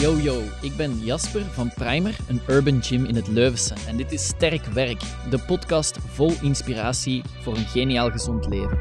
Yo yo, ik ben Jasper van Primer, een urban gym in het Leuvense. En dit is Sterk Werk, de podcast vol inspiratie voor een geniaal gezond leven.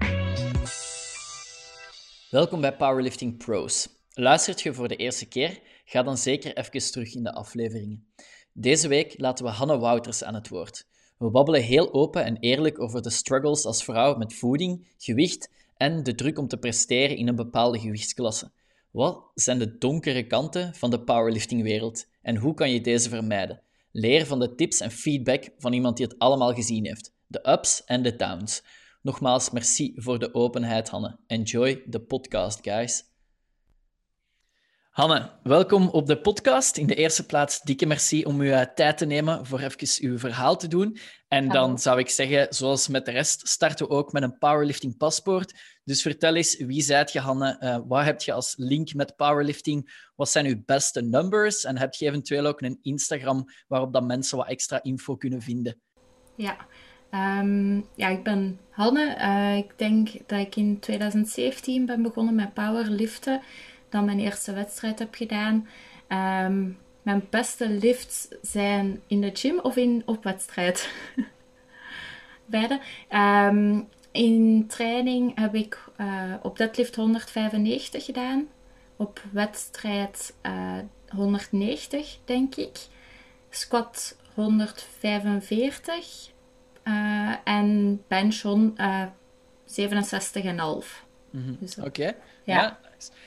Welkom bij Powerlifting Pros. Luistert je voor de eerste keer? Ga dan zeker even terug in de afleveringen. Deze week laten we Hanne Wouters aan het woord. We babbelen heel open en eerlijk over de struggles als vrouw met voeding, gewicht en de druk om te presteren in een bepaalde gewichtsklasse. Wat zijn de donkere kanten van de powerliftingwereld en hoe kan je deze vermijden? Leer van de tips en feedback van iemand die het allemaal gezien heeft. De ups en de downs. Nogmaals, merci voor de openheid, Hanne. Enjoy the podcast, guys. Hanne, welkom op de podcast. In de eerste plaats, dikke merci om uw tijd te nemen voor even uw verhaal te doen. En dan zou ik zeggen, zoals met de rest, starten we ook met een powerlifting paspoort. Dus vertel eens, wie zijt je, Hanne? Uh, wat heb je als link met powerlifting? Wat zijn uw beste numbers? En heb je eventueel ook een Instagram waarop dat mensen wat extra info kunnen vinden? Ja, um, ja ik ben Hanne. Uh, ik denk dat ik in 2017 ben begonnen met powerliften dan mijn eerste wedstrijd heb gedaan. Um, mijn beste lifts zijn in de gym of in, op wedstrijd. Beide. Um, in training heb ik uh, op deadlift 195 gedaan. Op wedstrijd uh, eh, 190, denk ik. Squat 145. Uh, en bench on, 67,5. Mm -hmm. dus, Oké. Okay. Ja. ja.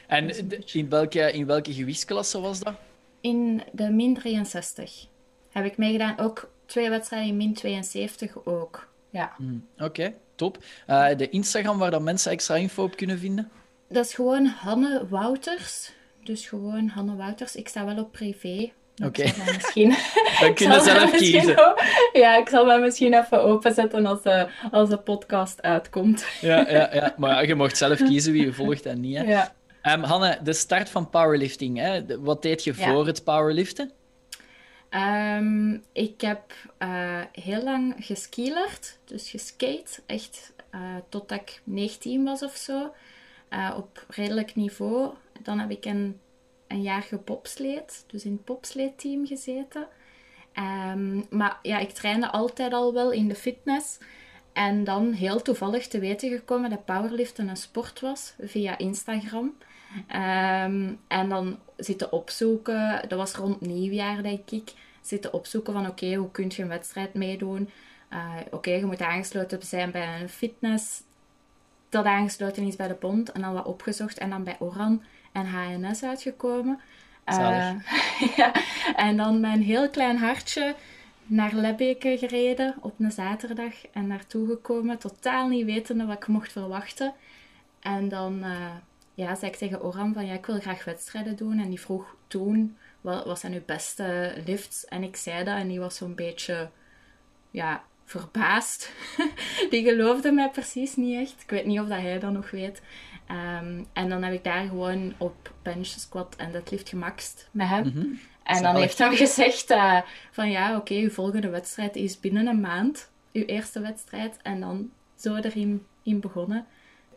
En in welke, in welke gewichtsklasse was dat? In de min 63 heb ik meegedaan. Ook twee wedstrijden in min 72 ook. Ja. Mm, Oké, top. Uh, de Instagram waar dan mensen extra info op kunnen vinden? Dat is gewoon Hanne Wouters. Dus gewoon Hanne Wouters. Ik sta wel op privé. Oké. Okay. Misschien... Dan kunnen zelf kiezen. Ja, ik zal me misschien even openzetten als de, als de podcast uitkomt. Ja, ja, ja. maar je mocht zelf kiezen wie je volgt en niet. Hè? Ja. Um, Hanne, de start van powerlifting. Hè? Wat deed je voor het powerliften? Um, ik heb uh, heel lang geskielerd, dus geskate, echt uh, totdat ik 19 was of zo, uh, op redelijk niveau. Dan heb ik een, een jaar gepopsleed, dus in het popsleedteam gezeten. Um, maar ja, ik trainde altijd al wel in de fitness. En dan heel toevallig te weten gekomen dat powerliften een sport was via Instagram. Um, en dan zitten opzoeken, dat was rond nieuwjaar denk ik, zitten opzoeken van oké, hoe kun je een wedstrijd meedoen? Uh, oké, je moet aangesloten zijn bij een fitness dat aangesloten is bij de bond. En dan wat opgezocht en dan bij Oran en HNS uitgekomen. Uh, ja, en dan een heel klein hartje naar Lebbeke gereden op een zaterdag en naartoe gekomen. Totaal niet wetende wat ik mocht verwachten. En dan... Uh, ja, zei ik tegen Oran van ja, ik wil graag wedstrijden doen. En die vroeg toen, wat, wat zijn uw beste lifts? En ik zei dat en die was zo'n beetje, ja, verbaasd. die geloofde mij precies niet echt. Ik weet niet of dat hij dat nog weet. Um, en dan heb ik daar gewoon op bench, squat en deadlift gemaxt met hem. Mhm. En dan heeft hij gezegd uh, van ja, oké, okay, uw volgende wedstrijd is binnen een maand. Uw eerste wedstrijd. En dan zo erin in begonnen.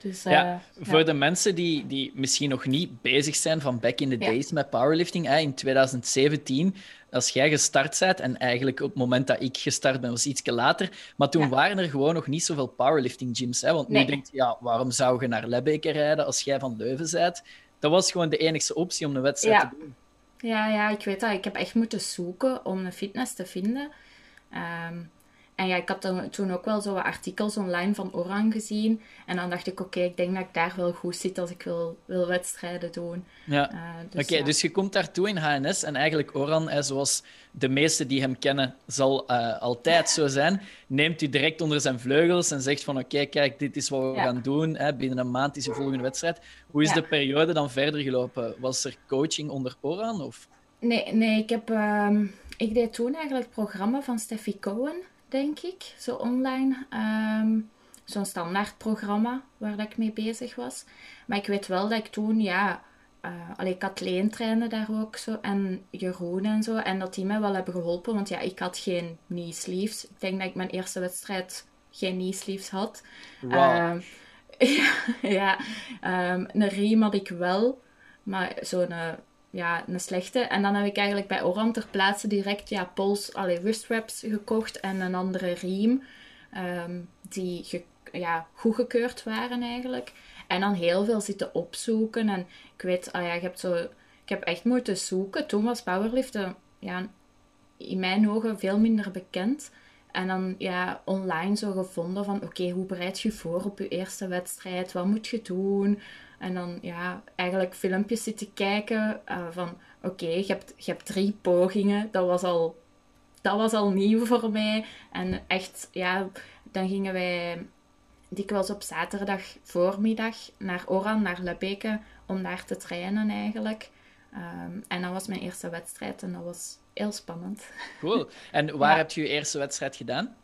Dus, ja, eh, voor de mensen die, die misschien nog niet bezig zijn van back in the days met powerlifting, hè, in 2017, als jij gestart bent, en eigenlijk op het moment dat ik gestart ben, was iets later, maar toen waren er gewoon nog niet zoveel powerlifting gyms. Hè, want nu denk je, ja, waarom zou je naar Lebbeke rijden als jij van Leuven bent? Dat was gewoon de enige optie om een wedstrijd te doen. Ja, ja, ik weet dat. Ik heb echt moeten zoeken om een fitness te vinden. Ehm, en ja, ik had dan toen ook wel zo wat artikels online van Oran gezien. En dan dacht ik, oké, ik denk dat ik daar wel goed zit als ik wil, wil wedstrijden doen. Ja. Uh, dus, oké, dus je komt daartoe in HNS. En eigenlijk Oran, hè, zoals de meesten die hem kennen, zal uh, altijd zo zijn. Neemt u direct onder zijn vleugels en zegt van, oké, kijk, dit is wat we gaan doen. Hè, binnen een maand is je volgende wedstrijd. Hoe is de periode dan verder gelopen? Was er coaching onder Oran? Of? Nee, nee ik, heb, uh, ik deed toen eigenlijk het programma van Steffi Cohen denk ik, zo online. Um, Zo'n standaard programma waar dat ik mee bezig was. Maar ik weet wel dat ik toen, ja, uh, allee, Kathleen trainde daar ook zo en Jeroen en zo. En dat die mij wel hebben geholpen, want ja, ik had geen knee sleeves. Ik denk dat ik mijn eerste wedstrijd geen knee sleeves had. Wow. Uh, ja, ja um, een riem had ik wel, maar zo'n ja, een slechte. En dan heb ik eigenlijk bij Oran ter plaatse direct ja, pols, allee, wristwraps gekocht en een andere riem. ehm, die ja, goedgekeurd waren eigenlijk. En dan heel veel zitten opzoeken. En ik weet, ah ja, ik heb, zo, ik heb echt moeten zoeken. Toen was powerliften ja, in mijn ogen veel minder bekend. En dan ja, online zo gevonden van oké, hoe bereid je voor op je eerste wedstrijd? Wat moet je doen? En dan ja, eigenlijk filmpjes zitten kijken uh, van oké, je, hebt, je hebt drie pogingen. Dat was al, dat was al nieuw voor mij. En echt, ja, dan gingen wij dikwijls op zaterdag voormiddag naar Oran, naar Lebeke, om daar te trainen eigenlijk. Um, en dat was mijn eerste wedstrijd en dat was heel spannend. Cool. En waar ja. heb je je eerste wedstrijd gedaan?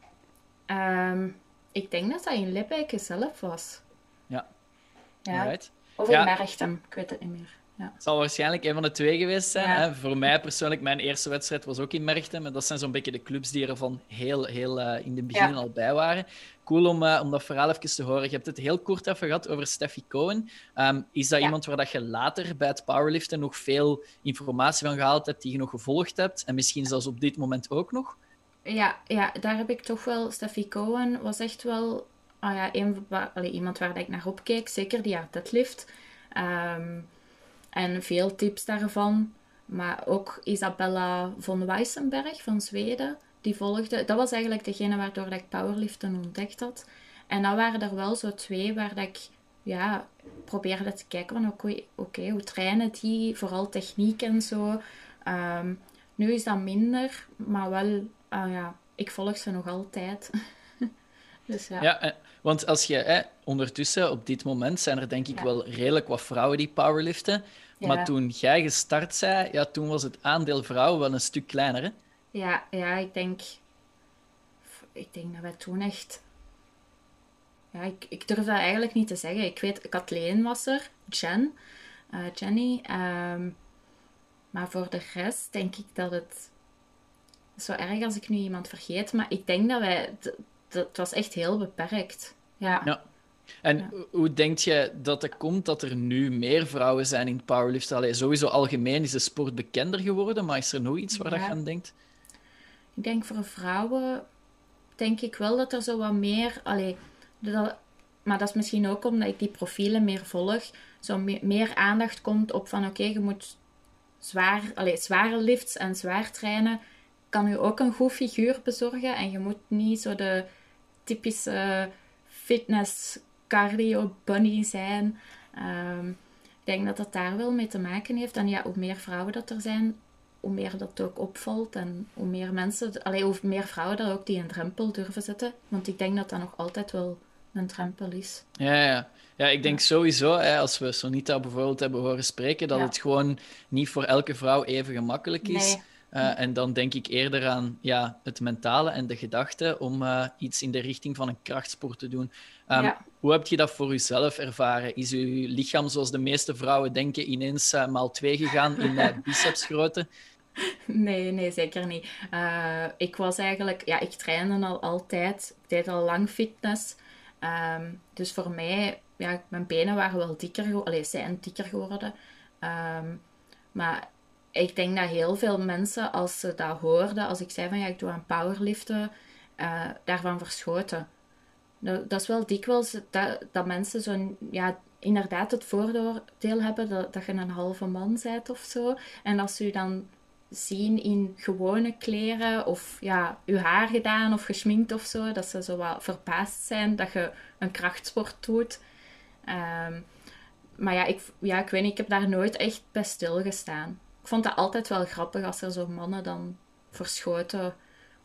Um, ik denk dat dat in Lebeke zelf was. Ja. ja. Right. Of in ja. Merchtem, ik weet het niet meer. Ja. Het zal waarschijnlijk een van de twee geweest zijn. Ja. Hè? Voor mij persoonlijk, mijn eerste wedstrijd was ook in Merchtem. En dat zijn zo'n beetje de clubs die er van heel, heel uh, in het begin ja. al bij waren. Cool om, uh, om dat verhaal even te horen. Je hebt het heel kort even gehad over Steffi Cohen. Um, is dat iemand waar dat je later bij het powerliften nog veel informatie van gehaald hebt, die je nog gevolgd hebt? En misschien zelfs op dit moment ook nog? Ja, ja daar heb ik toch wel... Steffi Cohen was echt wel ah ja, iemand waar ik naar opkeek. Zeker die uit deadlift. Um, en veel tips daarvan. Maar ook Isabella von Weissenberg van Zweden, die volgde. Dat was eigenlijk degene waardoor ik powerliften ontdekt had. En dan waren er wel zo twee waar dat ik ja, probeerde te kijken van oké, hoe trainen die, vooral techniek en zo. Um, nu is dat minder, maar wel, uh, ja, ik volg ze nog altijd. dus ja. ja want als je hè, ondertussen, op dit moment, zijn er denk ik ja. wel redelijk wat vrouwen die powerliften. Ja. Maar toen jij gestart zei, ja, toen was het aandeel vrouwen wel een stuk kleiner, hè? Ja, ja ik denk... Ik denk dat wij toen echt... Ja, ik, ik durf dat eigenlijk niet te zeggen. Ik weet, Kathleen was er, Jen, uh, Jenny. Um, maar voor de rest denk ik dat het... Zo erg als ik nu iemand vergeet, maar ik denk dat wij dat was echt heel beperkt. Ja. ja. En ja. hoe denk je dat het komt dat er nu meer vrouwen zijn in powerlift? Allee, sowieso algemeen is de sport bekender geworden, maar is er nog iets waar ja. je aan denkt? Ik denk voor vrouwen, denk ik wel dat er zo wat meer... Allee, dat, maar dat is misschien ook omdat ik die profielen meer volg. Zo meer, meer aandacht komt op van oké, okay, je moet zwaar, allee, zware lifts en zwaar trainen kan u ook een goed figuur bezorgen. En je moet niet zo de typische fitness cardio bunny zijn. Um, ik denk dat dat daar wel mee te maken heeft. En ja, hoe meer vrouwen dat er zijn, hoe meer dat ook opvalt. En hoe meer mensen, allee, hoe meer vrouwen daar ook die een drempel durven zetten. Want ik denk dat dat nog altijd wel een drempel is. Ja, ja. Ja, ik denk sowieso, hè, als we Sonita bijvoorbeeld hebben horen spreken, dat ja. het gewoon niet voor elke vrouw even gemakkelijk is. Nee. Uh, en dan denk ik eerder aan ja, het mentale en de gedachte om uh, iets in de richting van een krachtsport te doen. Um, ja. Hoe heb je dat voor jezelf ervaren? Is uw lichaam, zoals de meeste vrouwen denken, ineens uh, maal twee gegaan in bicepsgrootte? Nee, nee, zeker niet. ik was eigenlijk, ja, ik trainde al altijd. Ik deed al lang fitness. Um, dus voor mij, ja, mijn benen waren wel dikker geworden. Allee, zijn dikker geworden. Um, maar ik denk dat heel veel mensen, als ze dat hoorden, als ik zei van ja, ik doe aan powerliften, uh, daarvan verschoten. Dat, dat, is wel dikwijls dat, dat mensen zo'n, ja, inderdaad het voordeel hebben dat, dat je een halve man bent of zo. En als ze je dan zien in gewone kleren of ja, je haar gedaan of geschminkt of zo, dat ze zo wat verbaasd zijn dat je een krachtsport doet. Um, maar ja ik, ja, ik weet niet, ik heb daar nooit echt bij stilgestaan ik vond dat altijd wel grappig als er zo mannen dan verschoten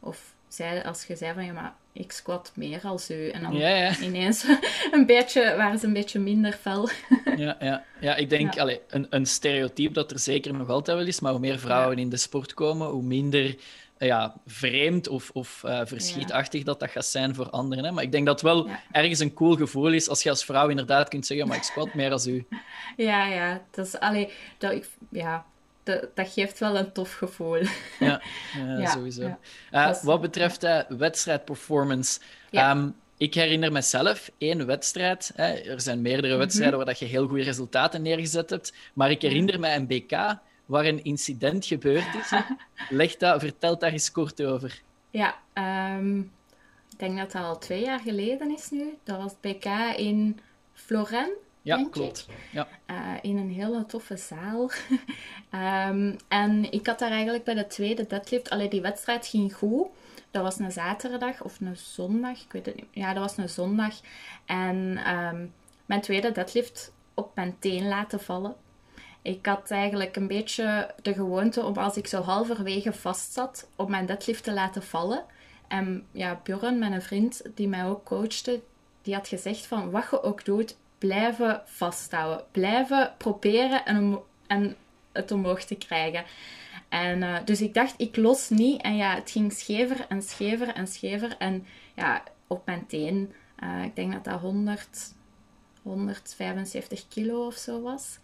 of zeiden, als je zei van ja, maar ik squat meer als u. En dan ja, ja. ineens een beetje, waren ze een beetje minder fel. ja, ja. ja, ik denk ja. Allez, een, een stereotype dat er zeker nog altijd wel is, maar hoe meer vrouwen in de sport komen, hoe minder ja, vreemd of, of uh, verschietachtig dat dat gaat zijn voor anderen. Hè? Maar ik denk dat het wel ergens een cool gevoel is als je als vrouw inderdaad kunt zeggen, maar ik squat meer als u. Ja, ja. Dat is, allee, dat ik, ja, dat, dat geeft wel een tof gevoel. Ja, ja, ja sowieso. Ja. Uh, wat betreft uh, wedstrijdperformance, um, ik herinner mezelf één wedstrijd. Hè, er zijn meerdere mm -hmm. wedstrijden waar dat je heel goede resultaten neergezet hebt. Maar ik herinner mij een BK waar een incident gebeurd is. Leg dat, vertel daar eens kort over. Ja, um, ik denk dat dat al twee jaar geleden is nu. Dat was het PK in Florence. Ja, klopt. Ja. Uh, in een hele toffe zaal. um, en ik had daar eigenlijk bij de tweede deadlift... Allee, die wedstrijd ging goed. Dat was een zaterdag of een zondag. Ik weet het niet. Ja, dat was een zondag. En um, mijn tweede deadlift op mijn teen laten vallen. Ik had eigenlijk een beetje de gewoonte om als ik zo halverwege vast zat, op mijn deadlift te laten vallen. En ja, Bjorn, mijn vriend, die mij ook coachte, die had gezegd van wat je ook doet, blijven vasthouden. Blijven proberen en, en het omhoog te krijgen. En, uh, dus ik dacht, ik los niet. En ja, het ging schever en schever en schever. En ja, op mijn teen, uh, ik denk dat dat 100, 175 kilo of zo was.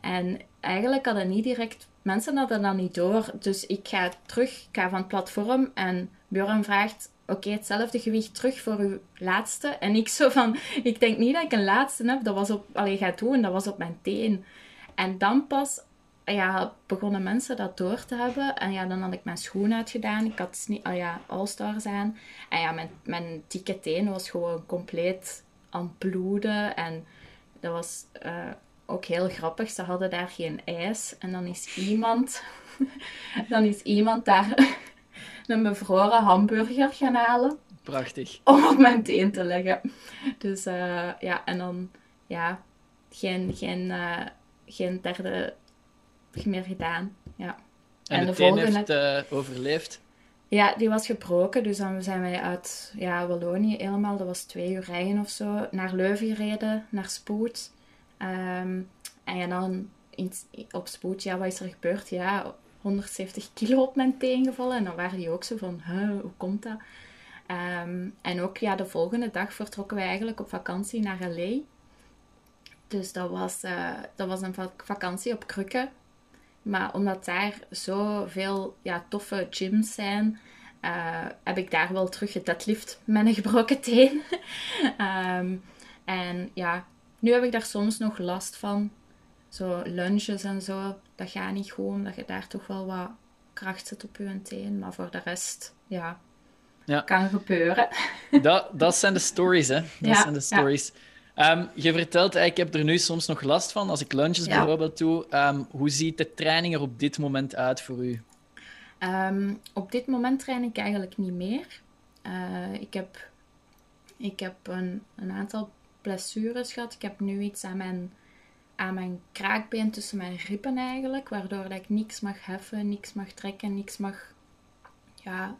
En eigenlijk hadden niet direct, mensen hadden dat niet door. Dus ik ga terug, ik ga van het platform en Bjorn vraagt, oké, hetzelfde gewicht terug voor uw laatste. En ik zo van, ik denk niet dat ik een laatste heb, dat was op, alleen ga doen, dat was op mijn teen. En dan pas ja, begonnen mensen dat door te hebben. En ja, dan had ik mijn schoen uitgedaan. Ik had niet, oh ja, All-Stars aan. En ja, mijn, mijn dikke teen was gewoon compleet aan het bloeden. En dat was uh, ook heel grappig. Ze hadden daar geen ijs. En dan is iemand, dan is iemand daar een bevroren hamburger gaan halen. Prachtig. Om op mijn teen te leggen. Dus uh, ja, en dan ja, geen, geen, uh, geen derde meer gedaan. Ja. En, en de, de volgende... heeft uh, overleefd? Ja, die was gebroken. Dus dan zijn wij uit ja, Wallonië helemaal, dat was twee uur rijden of zo, naar Leuven gereden, naar Spoed. Um, en ja, dan in, op Spoed, ja, wat is er gebeurd? Ja, 170 kilo op mijn teen gevallen. En dan waren die ook zo van, hoe komt dat? Um, en ook ja, de volgende dag vertrokken wij eigenlijk op vakantie naar L.A. Dus dat was, uh, dat was een vakantie op Krukken. Maar omdat daar zoveel ja, toffe gyms zijn, uh, heb ik daar wel terug deadlift met een gebroken teen. um, en ja, nu heb ik daar soms nog last van. Zo lunges en zo, dat gaat niet goed, omdat je daar toch wel wat kracht zit op je teen. Maar voor de rest, ja, ja. kan gebeuren. Dat, dat zijn de stories, hè. Dat ja, zijn de stories. Ja. Um, je vertelt, ik heb er nu soms nog last van als ik lunches bijvoorbeeld doe. Um, hoe ziet de training er op dit moment uit voor u? Um, op dit moment train ik eigenlijk niet meer. Uh, ik heb, ik heb een, een aantal blessures gehad. Ik heb nu iets aan mijn, aan mijn kraakbeen tussen mijn ribben eigenlijk, waardoor dat ik niks mag heffen, niks mag trekken, niks mag ja,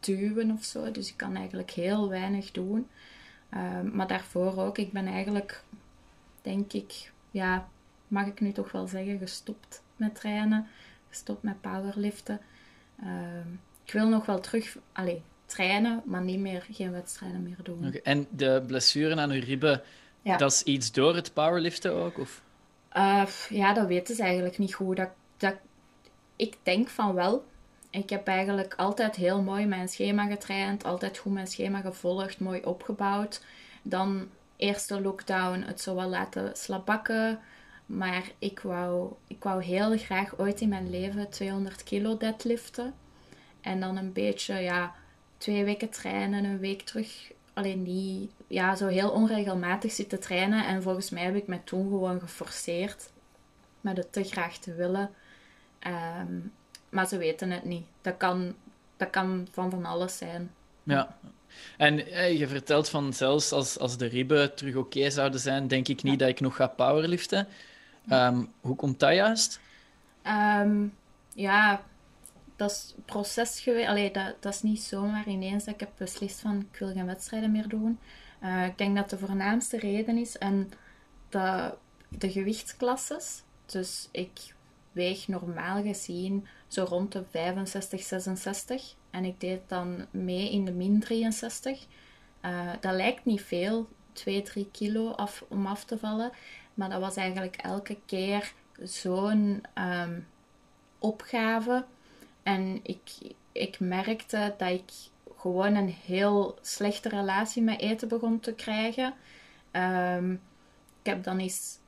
duwen of zo. Dus ik kan eigenlijk heel weinig doen. Ehm, maar daarvoor ook, ik ben eigenlijk, denk ik, ja, mag ik nu toch wel zeggen, gestopt met trainen, gestopt met powerliften. Ehm, ik wil nog wel terug, allez, trainen, maar niet meer, geen wedstrijden meer doen. En de blessuren aan uw ribben, dat is iets door het powerliften ook? Of? Uh, ja, dat weten ze eigenlijk niet goed. Dat, dat, ik denk van wel. Ik heb eigenlijk altijd heel mooi mijn schema getraind, altijd goed mijn schema gevolgd, mooi opgebouwd. Dan eerste lockdown het zo wel laten slabakken. Maar ik wou, ik wou heel graag ooit in mijn leven 200 kilo deadliften. En dan een beetje, ja, twee weken trainen, een week terug. Alleen niet, ja, zo heel onregelmatig zitten trainen. En volgens mij heb ik me toen gewoon geforceerd met het te graag te willen. Um, maar ze weten het niet. Dat kan, dat kan van van alles zijn. Ja. En eh, je vertelt van zelfs als, als de ribben terug oké zouden zijn, denk ik niet dat ik nog ga powerliften. Um, hoe komt dat juist? Um, ja, dat is proces geweest. Allee, dat, dat is niet zomaar ineens dat ik heb beslist van ik wil geen wedstrijden meer doen. Uh, ik denk dat de voornaamste reden is en de, gewichtsklasses. Dus ik weeg normaal gezien zo rond de 65, 66. En ik deed dan mee in de min 63. Uh, dat lijkt niet veel, 2, 3 kilo af, om af te vallen. Maar dat was eigenlijk elke keer zo'n um, opgave. En ik, ik merkte dat ik gewoon een heel slechte relatie met eten begon te krijgen. Um, ik heb dan eens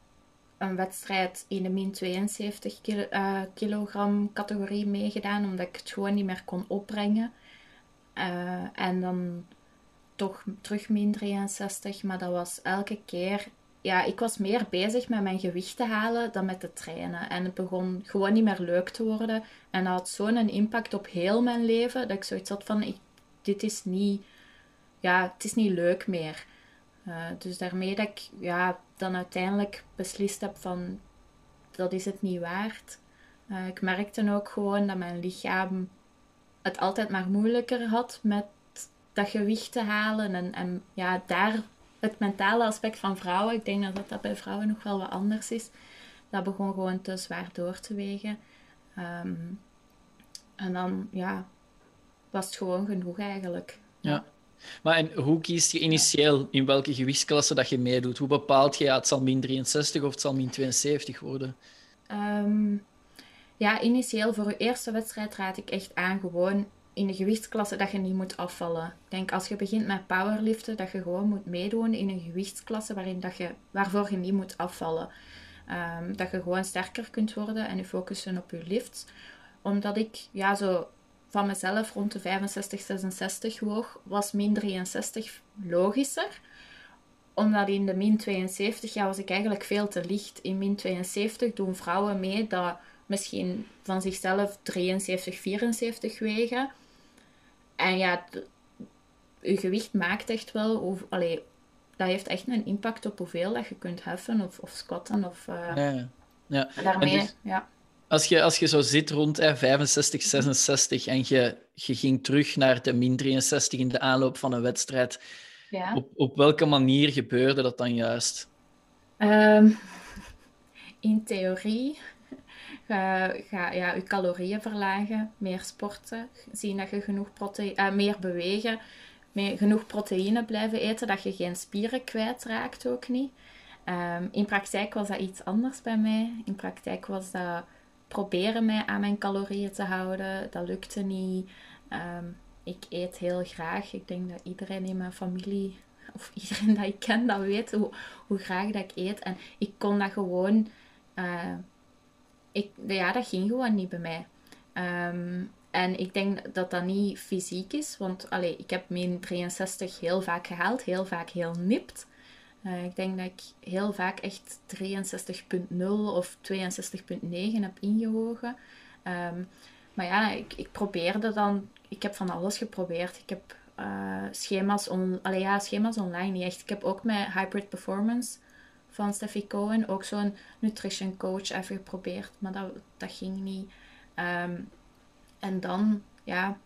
een wedstrijd in de min 72 eh, kilogram categorie meegedaan, omdat ik het gewoon niet meer kon opbrengen. Uh, en dan toch terug min 63, maar dat was elke keer... Ja, ik was meer bezig met mijn gewicht te halen dan met te trainen. En het begon gewoon niet meer leuk te worden. En dat had zo'n impact op heel mijn leven, dat ik zoiets had van, ik, dit is niet... Ja, het is niet leuk meer. Uh, dus daarmee dat ik ja, dan uiteindelijk beslist heb van dat is het niet waard. Uh, ik merkte ook gewoon dat mijn lichaam het altijd maar moeilijker had met dat gewicht te halen. En, en ja, daar het mentale aspect van vrouwen, ik denk dat dat bij vrouwen nog wel wat anders is. Dat begon gewoon te zwaar door te wegen. Um, en dan ja, was het gewoon genoeg eigenlijk. Ja. Maar en hoe kies je initieel in welke gewichtsklasse dat je meedoet? Hoe bepaalt je, ja, het zal min 63 of het zal min 72 worden? Um, ja, initieel voor je eerste wedstrijd raad ik echt aan gewoon in de gewichtsklasse dat je niet moet afvallen. Ik denk als je begint met powerliften, dat je gewoon moet meedoen in een gewichtsklasse waarin dat je, waarvoor je niet moet afvallen. Um, dat je gewoon sterker kunt worden en je focussen op je lifts. Omdat ik ja, zo van mezelf rond de 65, 66 woog, was min 63 logischer. Omdat in de min 72 ja, was ik eigenlijk veel te licht. In min 72 doen vrouwen mee dat misschien van zichzelf 73, 74 wegen. En ja, je gewicht maakt echt wel... Allee, dat heeft echt een impact op hoeveel dat je kunt heffen of, of squatten. Of, uh, ja, ja. Daarmee, dus, ja. Als je, als je zo zit rond eh, 65, 66 en je, je ging terug naar de min 63 in de aanloop van een wedstrijd, ja. op, op welke manier gebeurde dat dan juist? Um, in theorie ga, ga ja, je calorieën verlagen, meer sporten, zien dat je genoeg proteïne, uh, meer bewegen, meer, genoeg proteïne blijven eten, dat je geen spieren kwijtraakt ook niet. Um, in praktijk was dat iets anders bij mij. In praktijk was dat proberen mij aan mijn calorieën te houden. Dat lukte niet. Ehm, ik eet heel graag. Ik denk dat iedereen in mijn familie of iedereen dat ik ken dat weet hoe, hoe graag dat ik eet. En ik kon dat gewoon... Uh, ik, ja, dat ging gewoon niet bij mij. Ehm, en ik denk dat dat niet fysiek is, want allee, ik heb min 63 heel vaak gehaald, heel vaak heel nipt. Uh, ik denk dat ik heel vaak echt 63.0 of 62.9 heb ingewogen. Um, maar ja, ik, ik probeerde dan... Ik heb van alles geprobeerd. Ik heb uh, schema's, ja, schema's online niet echt. Ik heb ook met Hybrid Performance van Steffi Cohen ook zo'n nutrition coach even geprobeerd. Maar dat, dat ging niet. Um, en dan, ja,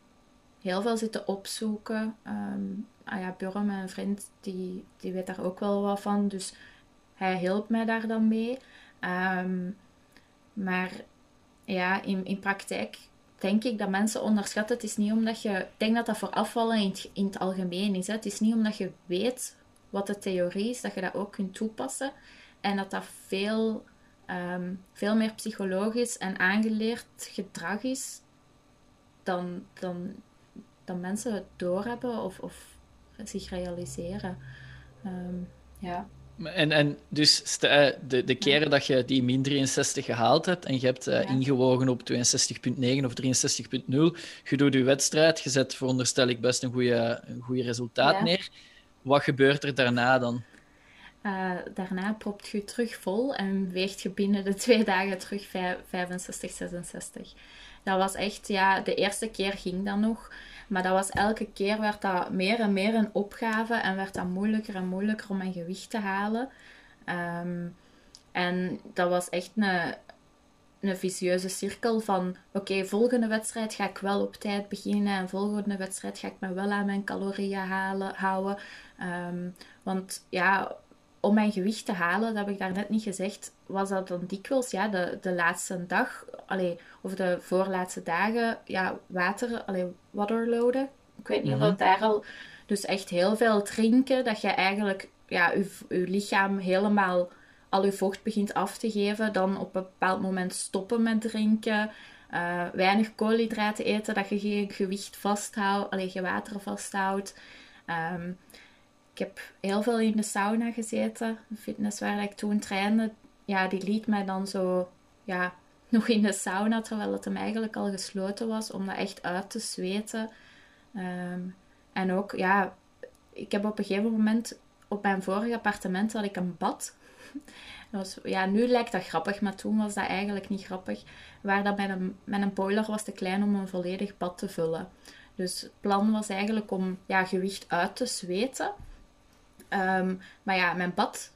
heel veel zitten opzoeken. Um, ah ja, Burm, mijn vriend, die, die weet daar ook wel wat van. Dus hij hielp mij daar dan mee. Um, maar ja, in, in praktijk denk ik dat mensen onderschatten. Het is niet omdat je... Ik denk dat dat voor afvallen in het, in het algemeen is. Hè. Het is niet omdat je weet wat de theorie is, dat je dat ook kunt toepassen. En dat dat veel, um, veel meer psychologisch en aangeleerd gedrag is dan, dan, dan mensen het doorhebben of, of zich realiseren. Um, ja. En, en dus eh, de, de keren dat je die min 63 gehaald hebt en je hebt uh, ingewogen op 62,9 of 63,0, je doet je wedstrijd, je zet veronderstel ik best een goede, een goede resultaat ja. neer. Wat gebeurt er daarna dan? Uh, daarna propt je terug vol en weegt je binnen de twee dagen terug 65, 66. Dat was echt, ja, de eerste keer ging dat nog. Maar dat was elke keer werd dat meer en meer een opgave en werd dat moeilijker en moeilijker om mijn gewicht te halen. Um, en dat was echt een, een vicieuze cirkel van oké, volgende wedstrijd ga ik wel op tijd beginnen en volgende wedstrijd ga ik me wel aan mijn calorieën halen, houden. Um, want ja, om mijn gewicht te halen, dat heb ik daarnet niet gezegd, was dat dan dikwijls ja, de, de laatste dag, allee, of de voorlaatste dagen, ja, water, allee, waterloaden. Ik weet niet of dat daar al... Dus echt heel veel drinken, dat je eigenlijk ja, je, je lichaam helemaal al je vocht begint af te geven. Dan op een bepaald moment stoppen met drinken. Uh, weinig koolhydraten eten, dat je geen gewicht vasthoudt, alleen je water vasthoudt. Um, ik heb heel veel in de sauna gezeten, de fitness waar ik toen trainde. ja, die liet mij dan zo ja, nog in de sauna, terwijl het hem eigenlijk al gesloten was, om dat echt uit te zweten. Ehm, en ook, ja, ik heb op een gegeven moment op mijn vorige appartement had ik een bad. Was, ja, nu lijkt dat grappig, maar toen was dat eigenlijk niet grappig. Waar dat mijn, mijn boiler was te klein om een volledig bad te vullen. Dus het plan was eigenlijk om ja, gewicht uit te zweten. Ehm, maar ja, mijn bad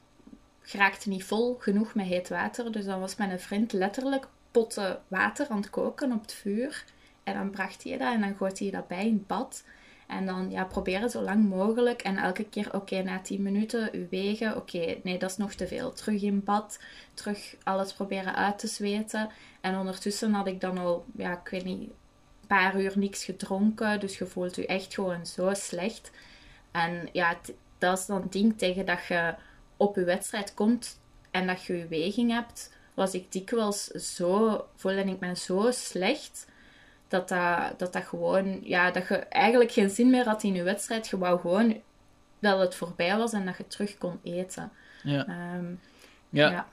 geraakte niet vol genoeg met heet water. Dus dan was mijn vriend letterlijk potten water aan het koken op het vuur. En dan bracht hij dat en dan gooit hij dat bij in het bad. En dan ja, proberen zo lang mogelijk. En elke keer, oké, na 10 minuten u wegen. Oké, nee, dat is nog te veel. Terug in bad. Terug alles proberen uit te zweten. En ondertussen had ik dan al, ja, ik weet niet, een paar uur niks gedronken. Dus je voelt u echt gewoon zo slecht. En ja, dat is dan het ding tegen dat je op je wedstrijd komt en dat je je weging hebt. Was ik dikwijls zo, voelde ik me zo slecht dat dat, dat dat gewoon, ja, dat je eigenlijk geen zin meer had in je wedstrijd. Je wou gewoon dat het voorbij was en dat je terug kon eten. Ja. Ehm, ja. ja.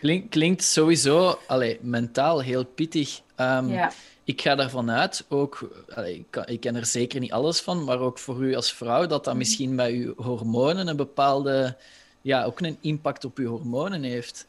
Klink, klinkt sowieso allee, mentaal heel pittig. Um, ja. Ik ga ervan uit, ook, ik, ken er zeker niet alles van, maar ook voor u als vrouw, dat dat mhm. misschien bij uw hormonen een bepaalde, ja, ook een impact op uw hormonen heeft.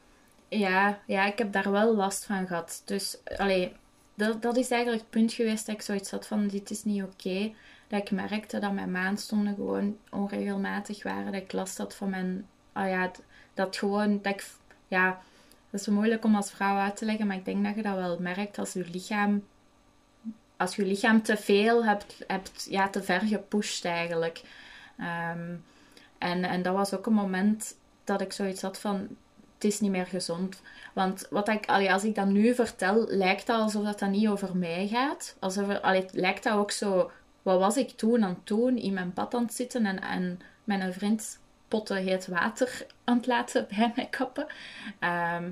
Ja, ja, ik heb daar wel last van gehad. Dus, allee, dat, dat is eigenlijk het punt geweest dat ik zoiets had van, dit is niet oké. Dat ik merkte dat mijn maandstonden gewoon onregelmatig waren. Dat ik last had van mijn, oh ja, dat gewoon, dat ik, ja, dat is moeilijk om als vrouw uit te leggen, maar ik denk dat je dat wel merkt als je lichaam, als je lichaam te veel hebt, hebt ja, te ver gepusht eigenlijk. Ehm, en, en dat was ook een moment dat ik zoiets had van, het is niet meer gezond. Want wat ik, als ik dat nu vertel, lijkt dat alsof dat, dat niet over mij gaat. Alsof, allee, lijkt dat ook zo... Wat was ik toen aan het doen? In mijn bad aan het zitten en, en mijn vriend potten heet water aan het laten bij mij kappen. Ehm,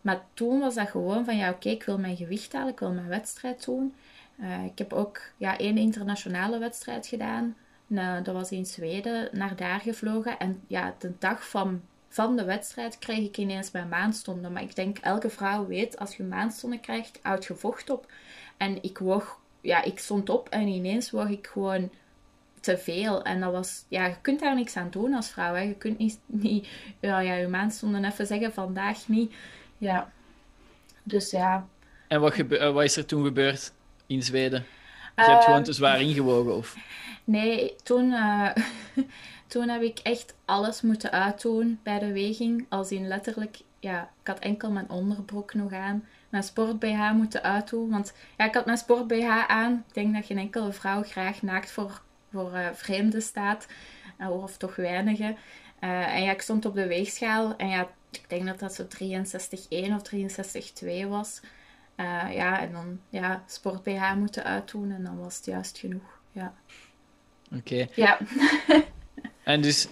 maar toen was dat gewoon van, ja oké, ik wil mijn gewicht halen, ik wil mijn wedstrijd doen. Uh, ik heb ook ja, één internationale wedstrijd gedaan. Nou, dat was in Zweden, naar daar gevlogen. En ja, de dag van van de wedstrijd kreeg ik ineens mijn maandstonden. Maar ik denk, elke vrouw weet, als je maandstonden krijgt, houd je vocht op. En ik woog, ja, ik stond op en ineens woog ik gewoon te veel. En dat was, ja, je kunt daar niks aan doen als vrouw. Hè. Je kunt niet, niet ja, ja, je maandstonden even zeggen, vandaag niet. Ja, dus ja. En wat, gebe wat is er toen gebeurd in Zweden? Je hebt gewoon te zwaar ingewogen, of? Nee, toen... Uh, Toen heb ik echt alles moeten uitdoen bij de weging. Als in letterlijk, ja, ik had enkel mijn onderbroek nog aan. Mijn sport-BH moeten uitdoen. Want ja, ik had mijn sport-BH aan. Ik denk dat geen enkele vrouw graag naakt voor, voor uh, vreemden staat. Uh, of toch weinige. Uh, en ja, ik stond op de weegschaal. En ja, ik denk dat dat zo 63,1 of 63,2 was. Ja, en dan ja, sport-BH moeten uitdoen. En dan was het juist genoeg. Ja. Oké. Ja. En dus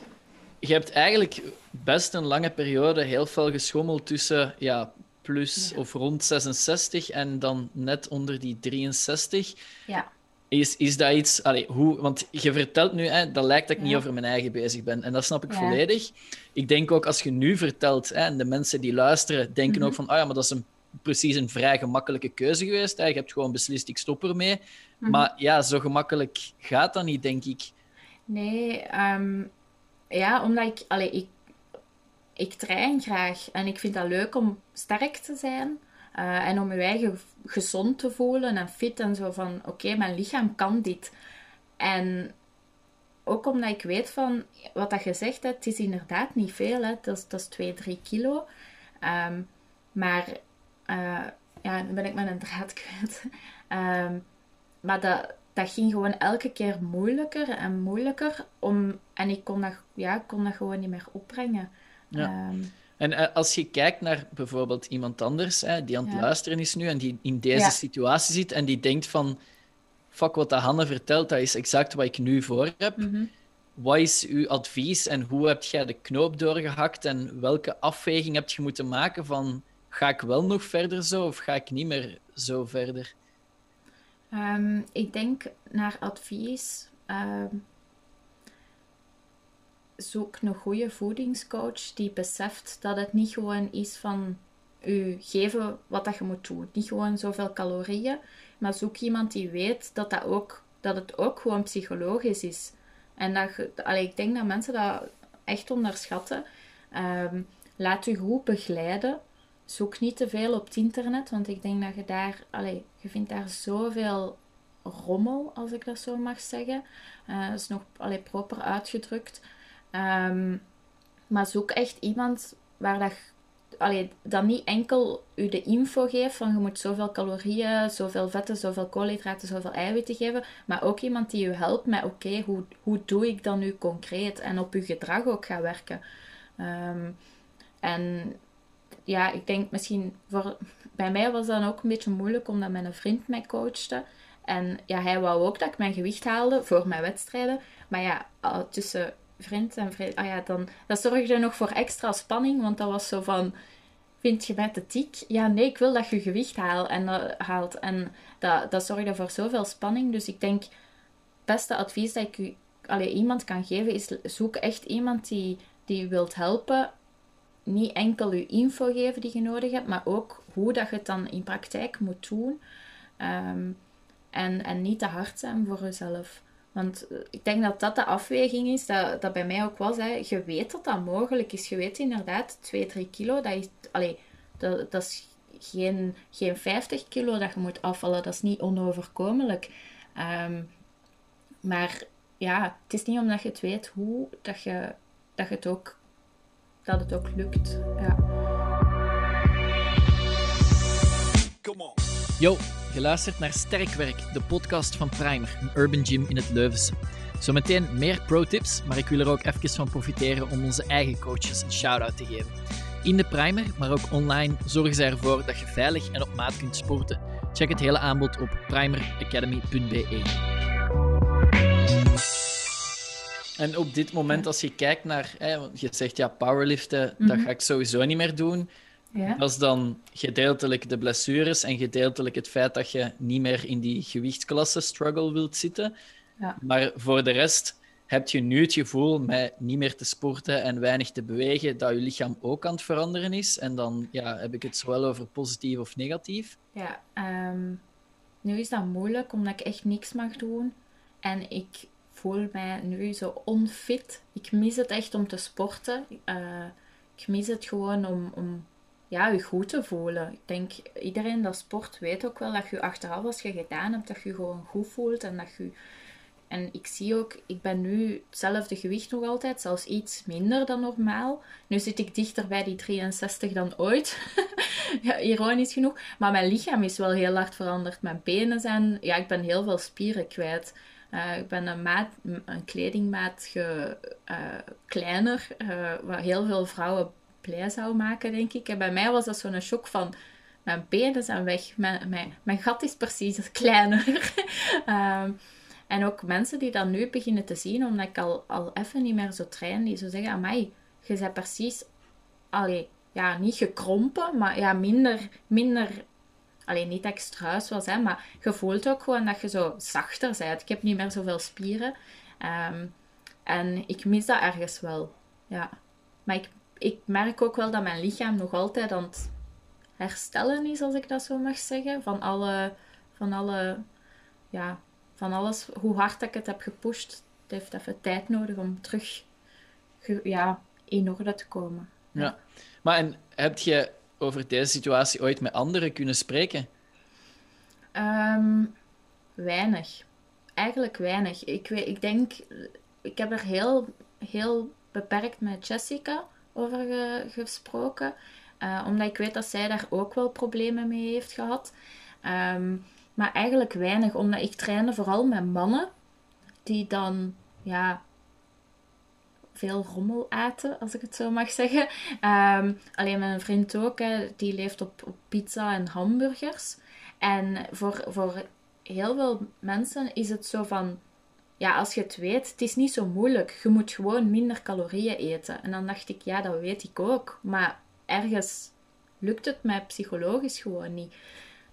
je hebt eigenlijk best een lange periode heel veel geschommeld tussen ja, plus of rond 66 en dan net onder die 63. Ja. Is, is dat iets, allez, hoe, want je vertelt nu, hè, dat lijkt dat ik niet over mijn eigen bezig ben. En dat snap ik volledig. Ik denk ook als je nu vertelt, hè, en de mensen die luisteren denken mhm. ook van, ah ja, maar dat is een, precies een vrij gemakkelijke keuze geweest. Hè. Je hebt gewoon beslist, ik stop ermee. Mm Maar ja, zo gemakkelijk gaat dat niet, denk ik. Nee, um, ja, omdat ik, allee, ik, ik train graag en ik vind dat leuk om sterk te zijn. Uh, en om je eigen gezond te voelen en fit en zo van oké, mijn lichaam kan dit. En ook omdat ik weet van wat dat je zegt, het is inderdaad niet veel, hè, dat, is, dat is 2, 3 kilo. Um, maar uh, ja, dan ben ik met een draad kwijt. Um, maar dat, dat ging gewoon elke keer moeilijker en moeilijker. Om, en ik kon dat, ja, kon dat gewoon niet meer opbrengen. Ja. Ehm, en eh, als je kijkt naar bijvoorbeeld iemand anders hè, die aan het luisteren is nu en die in deze situatie zit en die denkt van fuck wat dat Hanne vertelt, dat is exact wat ik nu voor heb. Mhm. Wat is uw advies en hoe heb jij de knoop doorgehakt en welke afweging heb je moeten maken van ga ik wel nog verder zo of ga ik niet meer zo verder? Um, ik denk naar advies. Um, zoek een goede voedingscoach die beseft dat het niet gewoon is van u geven wat dat je moet doen. Niet gewoon zoveel calorieën, maar zoek iemand die weet dat, dat, ook, dat het ook gewoon psychologisch is. En dat je, ik denk dat mensen dat echt onderschatten. Ehm, laat u goed begeleiden. Zoek niet te veel op het internet, want ik denk dat je daar, allee, je vindt daar zoveel rommel, als ik dat zo mag zeggen. Uh, dat is nog allee, proper uitgedrukt. Um, maar zoek echt iemand waar dat, allee, dat niet enkel u de info geeft van je moet zoveel calorieën, zoveel vetten, zoveel koolhydraten, zoveel eiwitten geven, maar ook iemand die u helpt met oké, hoe, hoe doe ik dat nu concreet en op uw gedrag ook gaat werken. Um, en ja, ik denk misschien voor, bij mij was dat ook een beetje moeilijk omdat mijn vriend mij coachte. En ja, hij wou ook dat ik mijn gewicht haalde voor mijn wedstrijden. Maar ja, tussen vriend en vriend, ah ja, dan, dat zorgde nog voor extra spanning. Want dat was zo van, vind je mij te dik? Ja, nee, ik wil dat je gewicht haalt. En, uh, haalt. en dat, dat zorgde voor zoveel spanning. Dus ik denk, het beste advies dat ik u, allee, iemand kan geven, is zoek echt iemand die, die wilt helpen niet enkel je info geven die je nodig hebt, maar ook hoe dat je het dan in praktijk moet doen. Ehm, en, en niet te hard zijn voor jezelf. Want eh, ik denk dat dat de afweging is, dat, dat bij mij ook was. Hè. Je weet dat dat mogelijk is. Je weet inderdaad, 2, 3 kilo, dat is, allee, dat, dat is geen, geen 50 kilo dat je moet afvallen. Dat is niet onoverkomelijk. Ehm, maar ja, het is niet omdat je het weet hoe, dat je, dat je het ook dat het ook lukt. Ja. Yo, geluisterd naar Sterkwerk, de podcast van Primer, een urban gym in het Leuvense. Zometeen meer pro-tips, maar ik wil er ook even van profiteren om onze eigen coaches een shout-out te geven. In de Primer, maar ook online, zorgen zij ervoor dat je veilig en op maat kunt sporten. Check het hele aanbod op primeracademy.be. En op dit moment, als je kijkt naar, hè, je zegt ja, powerliften, dat mhm. ga ik sowieso niet meer doen. Ja. Dat is dan gedeeltelijk de blessures en gedeeltelijk het feit dat je niet meer in die gewichtsklasse struggle wilt zitten. Ja. Maar voor de rest heb je nu het gevoel met niet meer te sporten en weinig te bewegen, dat je lichaam ook aan het veranderen is. En dan ja, heb ik het zowel over positief of negatief. Ja, um, nu is dat moeilijk omdat ik echt niks mag doen. En ik voel mij nu zo onfit. Ik mis het echt om te sporten. Uh, ik mis het gewoon om, om ja, je goed te voelen. Ik denk, iedereen dat sport weet ook wel dat je achteraf als je gedaan hebt, dat je gewoon goed voelt en dat je... En ik zie ook, ik ben nu hetzelfde gewicht nog altijd, zelfs iets minder dan normaal. Nu zit ik dichter bij die 63 dan ooit. ja, ironisch genoeg. Maar mijn lichaam is wel heel hard veranderd. Mijn benen zijn... Ja, ik ben heel veel spieren kwijt. Uh, ik ben een, maat, een kledingmaat ge, uh, kleiner, uh, wat heel veel vrouwen blij zou maken, denk ik. En bij mij was dat zo'n shock van, mijn benen zijn weg, mijn, mijn, mijn gat is precies kleiner. um, en ook mensen die dat nu beginnen te zien, omdat ik al, al even niet meer zo train, die zo zeggen, amai, je bent precies, allee, ja, niet gekrompen, maar ja, minder, minder Alleen niet ik struis was, hè, maar je voelt ook gewoon dat je zo zachter bent. Ik heb niet meer zoveel spieren. Um, en ik mis dat ergens wel. Ja. Maar ik, ik merk ook wel dat mijn lichaam nog altijd aan het herstellen is, als ik dat zo mag zeggen. Van alle, van alle, ja, van alles, hoe hard ik het heb gepusht. Het heeft even tijd nodig om terug ja, in orde te komen. Ja, maar en heb je over deze situatie ooit met anderen kunnen spreken? Um, weinig. Eigenlijk weinig. Ik, weet, ik denk, ik heb er heel, heel beperkt met Jessica over gesproken. Uh, omdat ik weet dat zij daar ook wel problemen mee heeft gehad. Um, maar eigenlijk weinig, omdat ik trainde vooral met mannen die dan ja, veel rommel aten, als ik het zo mag zeggen. Um, alleen mijn vriend ook, hè, die leeft op, op pizza en hamburgers. En voor, voor heel veel mensen is het zo van, ja, als je het weet, het is niet zo moeilijk. Je moet gewoon minder calorieën eten. En dan dacht ik, ja, dat weet ik ook. Maar ergens lukt het mij psychologisch gewoon niet.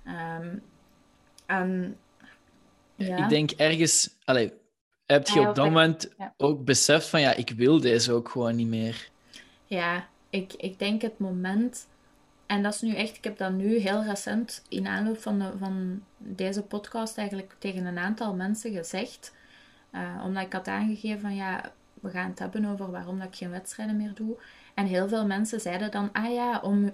Um, en, ja. Ik denk ergens, allez, heb je op dat moment ook beseft van ja, ik wil deze ook gewoon niet meer? Ja, ik, ik denk het moment, en dat is nu echt, ik heb dat nu heel recent in aanloop van, de, van deze podcast eigenlijk tegen een aantal mensen gezegd. Uh, omdat ik had aangegeven van ja, we gaan het hebben over waarom dat ik geen wedstrijden meer doe. En heel veel mensen zeiden dan, ah ja, om,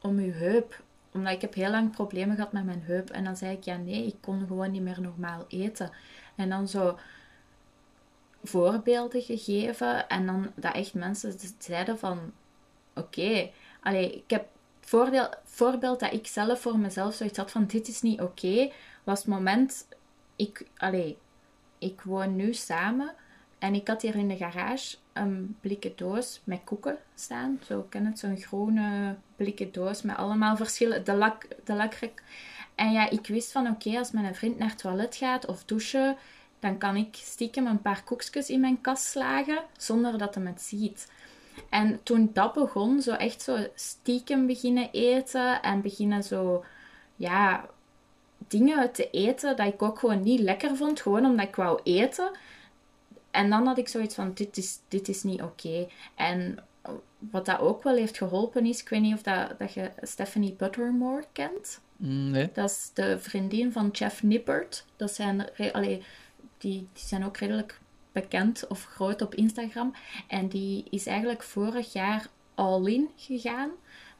om uw heup. Omdat ik heb heel lang problemen gehad met mijn heup. En dan zei ik, ja nee, ik kon gewoon niet meer normaal eten. En dan zo voorbeelden gegeven. En dan dat echt mensen zeiden van, oké, okay, ik heb het voorbeeld dat ik zelf voor mezelf zoiets had van, dit is niet oké, was het moment, ik, allee, ik woon nu samen en ik had hier in de garage een blikken doos met koeken staan. Zo ken het, zo'n groene blikken doos met allemaal verschillende, de, lak, de lakrek. En ja, ik wist van oké, als mijn vriend naar het toilet gaat of douchen, dan kan ik stiekem een paar koekjes in mijn kast slagen zonder dat hij het ziet. En toen dat begon, zo echt zo stiekem beginnen eten en beginnen zo, ja, dingen te eten dat ik ook gewoon niet lekker vond, gewoon omdat ik wou eten. En dan had ik zoiets van, dit is, dit is niet oké. En wat dat ook wel heeft geholpen is, ik weet niet of dat, dat je Stephanie Buttermore kent. Mm, nee. Dat is de vriendin van Jeff Nippert. Dat zijn, allee, die, die zijn ook redelijk bekend of groot op Instagram. En die is eigenlijk vorig jaar all-in gegaan.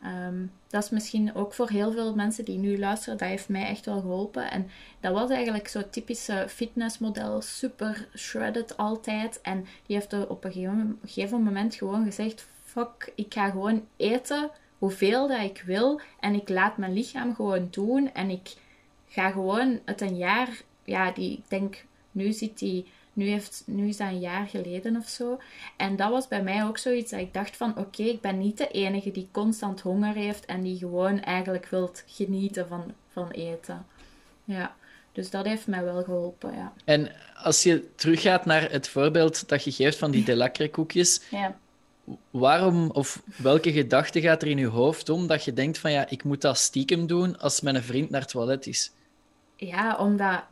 Ehm, dat is misschien ook voor heel veel mensen die nu luisteren, dat heeft mij echt wel geholpen. En dat was eigenlijk zo'n typische fitnessmodel, super shredded altijd. En die heeft er op een gegeven, gegeven moment gewoon gezegd: Fuck, ik ga gewoon eten hoeveel dat ik wil. En ik laat mijn lichaam gewoon doen. En ik ga gewoon het een jaar, ja, die, ik denk, nu zit die nu, heeft, nu is dat een jaar geleden of zo. En dat was bij mij ook zoiets dat ik dacht van... Oké, ik ben niet de enige die constant honger heeft... en die gewoon eigenlijk wilt genieten van, van eten. Ja, dus dat heeft mij wel geholpen, ja. En als je teruggaat naar het voorbeeld dat je geeft van die delacre koekjes... Ja. Waarom of welke gedachte gaat er in je hoofd om dat je denkt van ja, ik moet dat stiekem doen als mijn vriend naar het toilet is? Ja, omdat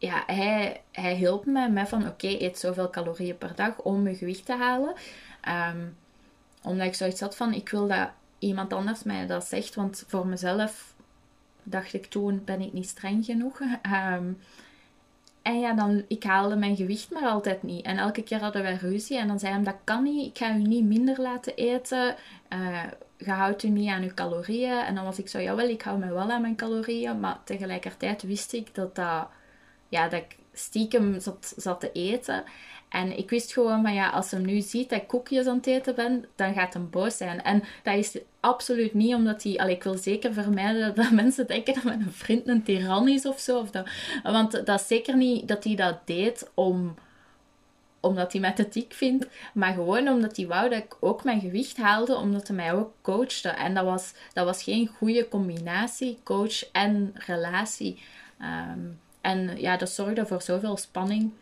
ja, hij, hij hielp me met van oké, eet zoveel calorieën per dag om je gewicht te halen. Um, omdat ik zoiets had van, ik wil dat iemand anders mij dat zegt, want voor mezelf dacht ik toen, ben ik niet streng genoeg. Um, en ja, dan, ik haalde mijn gewicht maar altijd niet. En elke keer hadden wij ruzie en dan zei hij, dat kan niet, ik ga u niet minder laten eten. Uh, je houdt u niet aan uw calorieën. En dan was ik zo, jawel, ik hou me wel aan mijn calorieën. Maar tegelijkertijd wist ik dat dat ja, dat ik stiekem zat, zat te eten. En ik wist gewoon van ja, als hij nu ziet dat ik koekjes aan het eten ben, dan gaat hij boos zijn. En dat is absoluut niet omdat hij. Allee, ik wil zeker vermijden dat mensen denken dat mijn vriend een tiran is of zo. Of dat, want dat is zeker niet dat hij dat deed om, omdat hij mij te dik vindt. Maar gewoon omdat hij wou dat ik ook mijn gewicht haalde, omdat hij mij ook coachte. En dat was, dat was geen goede combinatie, coach en relatie. Um, en ja, dat zorgde voor zoveel spanning.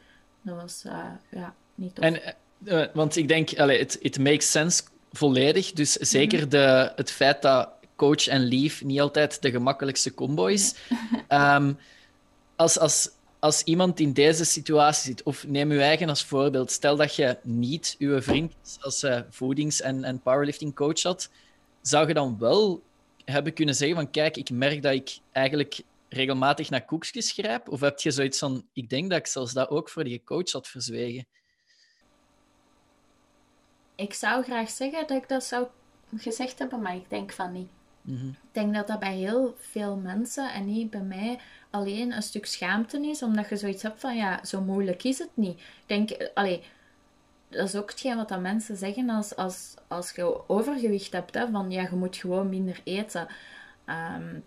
Dat was uh, ja, niet tof. En, uh, want ik denk, het it makes sense volledig. Dus zeker mhm. de, het feit dat coach en lief niet altijd de gemakkelijkste combo is. um, als, als, als iemand in deze situatie zit, of neem je eigen als voorbeeld, stel dat je niet uw vriend als uh, voedings- en, en powerlifting coach had, zou je dan wel hebben kunnen zeggen van kijk, ik merk dat ik eigenlijk regelmatig naar koekjes grijp? Of heb je zoiets van, ik denk dat ik zelfs dat ook voor die coach had verzwegen? Ik zou graag zeggen dat ik dat zou gezegd hebben, maar ik denk van niet. Mhm. Ik denk dat dat bij heel veel mensen en niet bij mij alleen een stuk schaamte is, omdat je zoiets hebt van, ja, zo moeilijk is het niet. Ik denk, allee, dat is ook hetgeen wat dat mensen zeggen als, als, als je overgewicht hebt, hè, van ja, je moet gewoon minder eten. Um,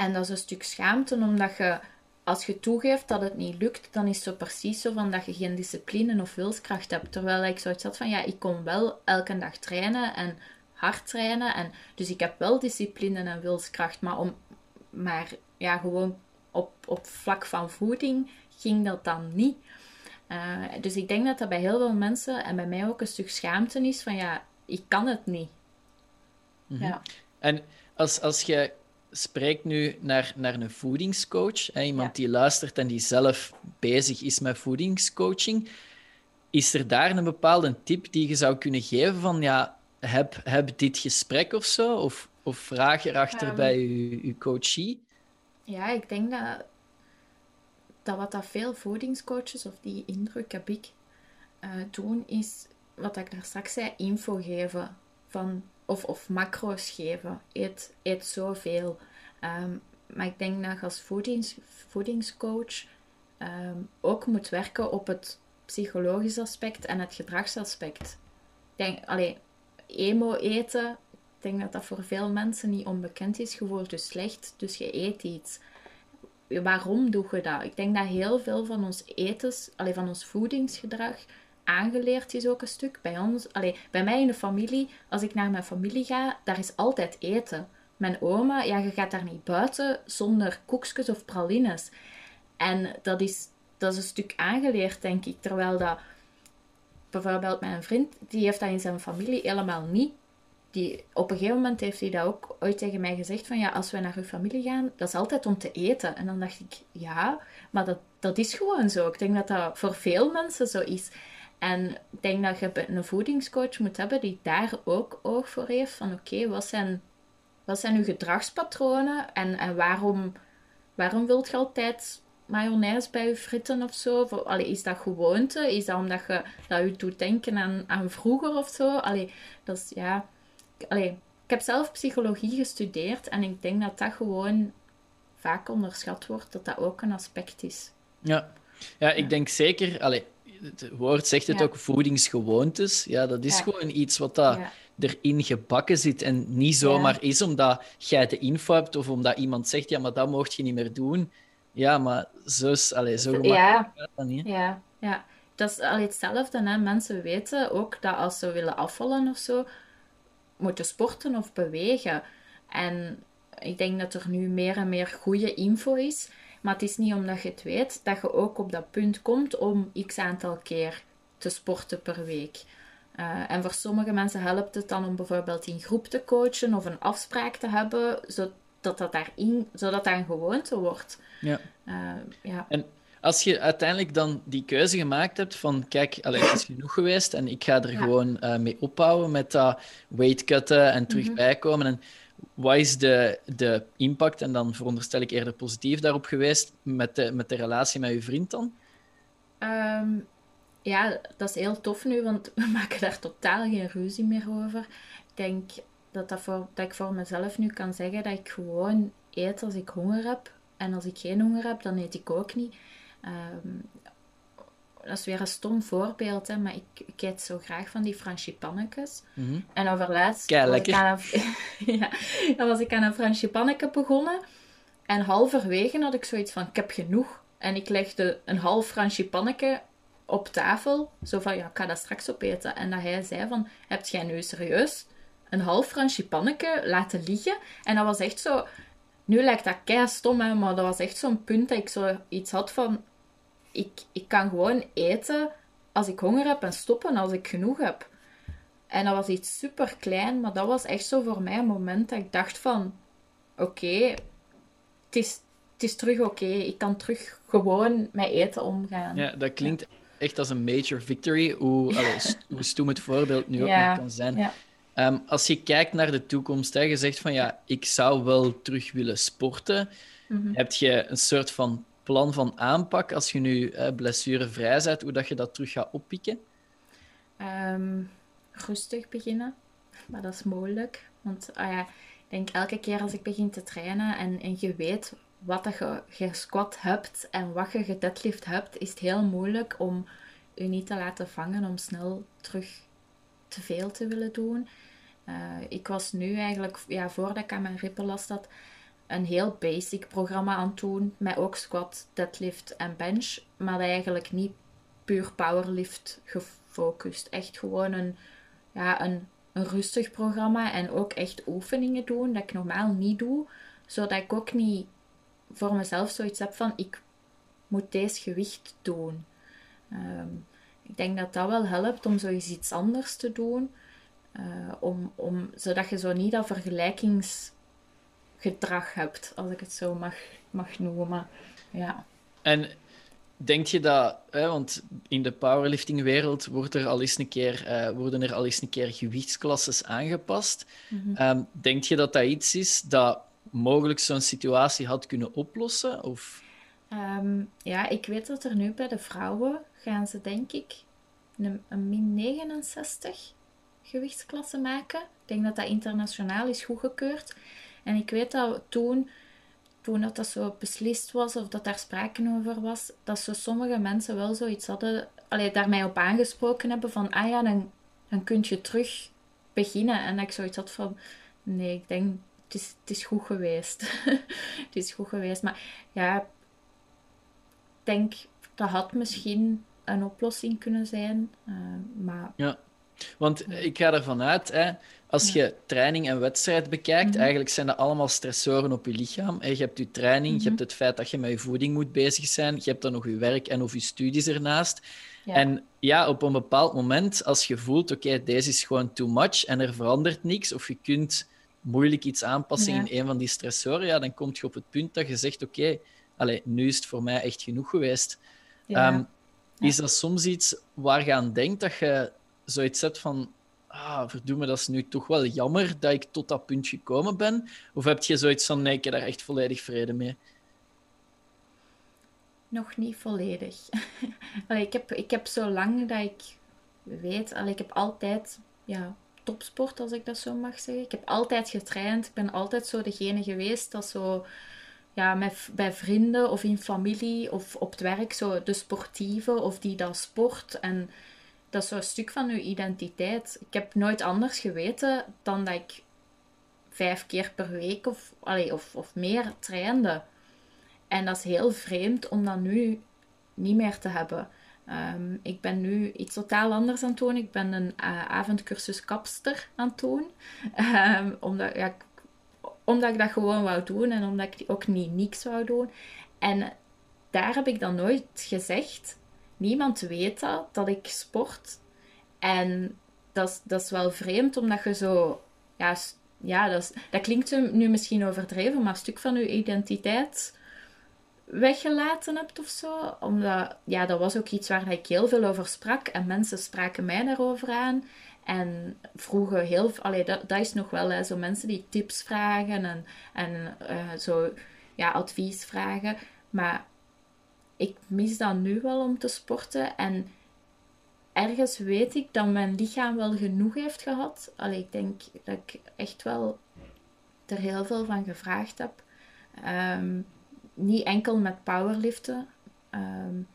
en dat is een stuk schaamte, omdat je, als je toegeeft dat het niet lukt, dan is het zo precies zo van dat je geen discipline of wilskracht hebt. Terwijl ik zoiets had van, ja, ik kom wel elke dag trainen en hard trainen. En, dus ik heb wel discipline en wilskracht, maar, om, maar ja, gewoon op, op vlak van voeding ging dat dan niet. Uh, dus ik denk dat dat bij heel veel mensen en bij mij ook een stuk schaamte is van ja, ik kan het niet. Mhm. ja. En als, als je spreek nu naar, naar een voedingscoach, hè, iemand die luistert en die zelf bezig is met voedingscoaching. Is er daar een bepaalde tip die je zou kunnen geven van ja, heb, heb dit gesprek of zo? Of, of vraag erachter um, bij je, je coachie? Ja, ik denk dat, dat wat dat veel voedingscoaches, of die indruk heb ik, uh, doen, is wat ik daar straks zei, info geven. Van, of, of macro's geven. Eet, eet zoveel. Um, maar ik denk dat je als voedings, voedingscoach um, ook moet werken op het psychologisch aspect en het gedragsaspect. Denk, alleen emo eten, ik denk dat dat voor veel mensen niet onbekend is. Je voelt je slecht, dus je eet iets. Waarom doe je dat? Ik denk dat heel veel van ons etens, alleen van ons voedingsgedrag, aangeleerd is ook een stuk. Bij ons, allee, bij mij in de familie, als ik naar mijn familie ga, daar is altijd eten. Mijn oma, ja, je gaat daar niet buiten zonder koekjes of pralines. En dat is, dat is een stuk aangeleerd, denk ik. Terwijl dat bijvoorbeeld mijn vriend, die heeft dat in zijn familie helemaal niet. Die, op een gegeven moment heeft hij dat ook ooit tegen mij gezegd van ja, als we naar uw familie gaan, dat is altijd om te eten. En dan dacht ik, ja, maar dat, dat is gewoon zo. Ik denk dat dat voor veel mensen zo is. En ik denk dat je een voedingscoach moet hebben die daar ook oog voor heeft. Van oké, wat, zijn, wat zijn uw gedragspatronen en, en waarom, waarom wilt je altijd mayonaise bij je fritten of zo? allee, is dat gewoonte? Is dat omdat je, dat je doet denken aan, aan vroeger of zo? Allee, dat is, ja... Allee, ik heb zelf psychologie gestudeerd en ik denk dat dat gewoon vaak onderschat wordt, dat dat ook een aspect is. Ja, ja ik denk zeker... Allee, het woord zegt het ook, voedingsgewoontes. Ja, dat is gewoon iets wat dat erin gebakken zit en niet zomaar is omdat jij de info hebt of omdat iemand zegt, ja, maar dat mocht je niet meer doen. Ja, maar zo is, allez, zo ja. dat niet. Ja, ja. Dat is allee, hetzelfde. Hè. Mensen weten ook dat als ze willen afvallen of zo, moeten sporten of bewegen. En ik denk dat er nu meer en meer goede info is. Maar het is niet omdat je het weet dat je ook op dat punt komt om x aantal keer te sporten per week. Uh, en voor sommige mensen helpt het dan om bijvoorbeeld in groep te coachen of een afspraak te hebben, zodat dat, daarin, zodat dat een gewoonte wordt. Ja. Uh, ja. En als je uiteindelijk dan die keuze gemaakt hebt van, kijk, allee, het is genoeg geweest en ik ga er gewoon uh, mee ophouden met dat weight cutten en terug mm bijkomen. En wat is de, de impact, en dan veronderstel ik eerder positief daarop geweest, met de, met de relatie met je vriend dan? Um, ja, dat is heel tof nu, want we maken daar totaal geen ruzie meer over. Ik denk dat, dat, voor, dat ik voor mezelf nu kan zeggen dat ik gewoon eet als ik honger heb. En als ik geen honger heb, dan eet ik ook niet. Um, dat is weer een stom voorbeeld, hè, maar ik, ik eet zo graag van die frangipannetjes. Mm -hmm. En overlaatst aan een, ja, dan was ik aan een frangipannetje begonnen. En halverwege had ik zoiets van, ik heb genoeg. En ik legde een half frangipannetje op tafel. Zo van, ja, ik ga dat straks opeten. En dat hij zei van, heb jij nu serieus een half frangipannetje laten liggen? En dat was echt zo... Nu lijkt dat kei stom, hè, maar dat was echt zo'n punt dat ik zo iets had van ik, ik kan gewoon eten als ik honger heb en stoppen als ik genoeg heb. En dat was iets super klein, maar dat was echt zo voor mij een moment dat ik dacht van... Oké, het, is, het is terug oké. Ik kan terug gewoon met eten omgaan. Ja, dat klinkt echt als een major victory. Hoe, alles, hoe stoem het voorbeeld nu ook nog kan zijn. Ja. Ehm, als je kijkt naar de toekomst, hè, je zegt van ja, ik zou wel terug willen sporten. Mm Heb je een soort van plan van aanpak als je nu eh, blessurevrij bent, hoe dat je dat terug gaat oppikken? Um, rustig beginnen, maar dat is mogelijk. Want ah ja, ik denk elke keer als ik begin te trainen en, en je weet wat je gesquat hebt en wat je gedeadlift hebt, is het heel moeilijk om je niet te laten vangen om snel terug te veel te willen doen. Uh, ik was nu eigenlijk, ja, voordat ik aan mijn rippen last had, een heel basic programma aan doen. Met ook squat, deadlift en bench. Maar eigenlijk niet puur powerlift gefocust. Echt gewoon een, ja, een, een rustig programma. En ook echt oefeningen doen dat ik normaal niet doe. Zodat ik ook niet voor mezelf zoiets heb van ik moet deze gewicht doen. Ehm, ik denk dat dat wel helpt om zoiets iets anders te doen. Uh, om, om, zodat je zo niet dat vergelijkings gedrag hebt, als ik het zo mag, mag noemen. Ja. En denk je dat, hè, want in de powerliftingwereld wordt er al eens een keer, uh, worden er al eens een keer gewichtsklasses aangepast. Mm denk je dat dat iets is dat mogelijk zo'n situatie had kunnen oplossen? Of? Um, ja, ik weet dat er nu bij de vrouwen gaan ze denk ik een, een min 69 gewichtsklasse maken. Ik denk dat dat internationaal is goedgekeurd. En ik weet dat toen, toen dat, dat zo beslist was of dat daar sprake over was, dat zo sommige mensen wel zoiets hadden, allee, daar mij op aangesproken hebben van, ah ja, dan, dan kun je terug beginnen. En ik zoiets had van, nee, ik denk, het is, het is goed geweest. het is goed geweest. Maar ja, ik denk, dat had misschien een oplossing kunnen zijn. Uh, maar... Ja, want ik ga ervan uit, hè, als je training en wedstrijd bekijkt, mhm. eigenlijk zijn dat allemaal stressoren op je lichaam. Je hebt je training, je mhm. hebt het feit dat je met je voeding moet bezig zijn, je hebt dan nog je werk en of je studies ernaast. En ja, op een bepaald moment, als je voelt, oké, deze is gewoon too much en er verandert niks, of je kunt moeilijk iets aanpassen in een van die stressoren, ja, dan kom je op het punt dat je zegt, oké, okay, nu is het voor mij echt genoeg geweest. Ehm, is dat soms iets waar je aan denkt dat je zoiets hebt van, ah, verdomme, dat is nu toch wel jammer dat ik tot dat punt gekomen ben? Of heb je zoiets van, nee, ik heb daar echt volledig vrede mee? Nog niet volledig. allee, ik, heb, ik heb zo lang dat ik weet, allee, ik heb altijd ja, topsport, als ik dat zo mag zeggen. Ik heb altijd getraind. Ik ben altijd zo degene geweest dat zo ja, met, bij vrienden of in familie of op het werk zo de sportieve of die dat sport. En dat is zo'n stuk van uw identiteit. Ik heb nooit anders geweten dan dat ik vijf keer per week of, allee, of, of meer trainde. En dat is heel vreemd om dat nu niet meer te hebben. Ehm, ik ben nu iets totaal anders aan het doen. Ik ben een uh, avondcursus kapster aan het doen. Um, omdat, ja, omdat ik dat gewoon wou doen en omdat ik ook niet niks wou doen. En daar heb ik dan nooit gezegd. Niemand weet dat, ik sport. En dat is, dat is wel vreemd, omdat je zo... Ja, ja dat, dat klinkt nu misschien overdreven, maar een stuk van je identiteit weggelaten hebt of zo. Omdat, ja, dat was ook iets waar ik heel veel over sprak. En mensen spraken mij daarover aan. En vroegen heel veel, dat, dat is nog wel zo mensen die tips vragen en, en uh, zo ja, advies vragen. Maar ik mis dat nu wel om te sporten. En ergens weet ik dat mijn lichaam wel genoeg heeft gehad. Allee, ik denk dat ik echt wel er heel veel van gevraagd heb. Um, niet enkel met powerliften. Um,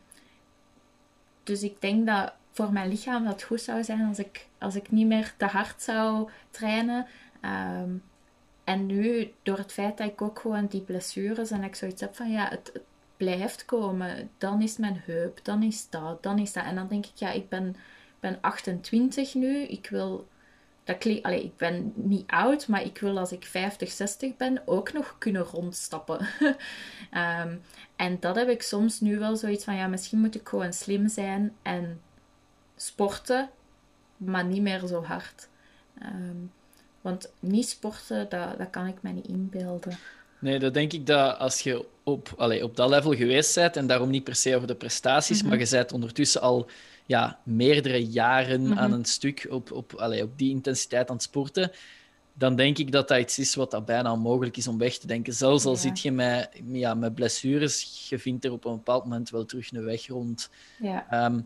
dus ik denk dat voor mijn lichaam dat goed zou zijn als ik, als ik niet meer te hard zou trainen. Ehm, en nu, door het feit dat ik ook gewoon die blessures en ik zoiets heb van ja, het, blijft komen. Dan is mijn heup, dan is dat, dan is dat. En dan denk ik, ja, ik ben, ben 28 nu. Ik wil dat klinkt, allee, ik ben niet oud, maar ik wil als ik 50, 60 ben ook nog kunnen rondstappen. um, en dat heb ik soms nu wel zoiets van, ja, misschien moet ik gewoon slim zijn en sporten, maar niet meer zo hard. Um, want niet sporten, dat, dat kan ik me niet inbeelden. Nee, dat denk ik dat als je op, allee, op dat level geweest bent, en daarom niet per se over de prestaties, mhm. maar je bent ondertussen al ja, meerdere jaren mhm. aan een stuk op, op, allee, op die intensiteit aan het sporten, dan denk ik dat dat iets is wat dat bijna onmogelijk is om weg te denken. Zelfs al zit je met, ja, met blessures, je vindt er op een bepaald moment wel terug een weg rond. Ja. Ehm,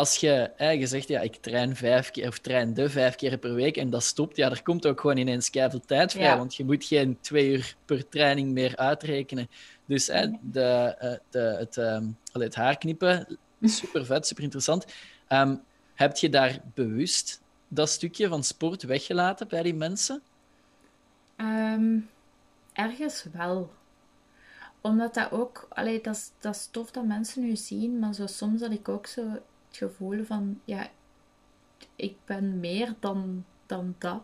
als je, je zegt, ja, ik train vijf keer of train de vijf keer per week en dat stopt, ja, er komt ook gewoon ineens keihard tijd vrij, want je moet geen twee uur per training meer uitrekenen. Dus hè, de, eh, de, het, um, het haarknippen Super vet, super interessant. Um, heb je daar bewust dat stukje van sport weggelaten bij die mensen? Ehm, ergens wel. Omdat dat ook, allee, dat, is, dat is tof dat mensen nu zien, maar zo, soms had ik ook zo het gevoel van, ja, ik ben meer dan, dan dat.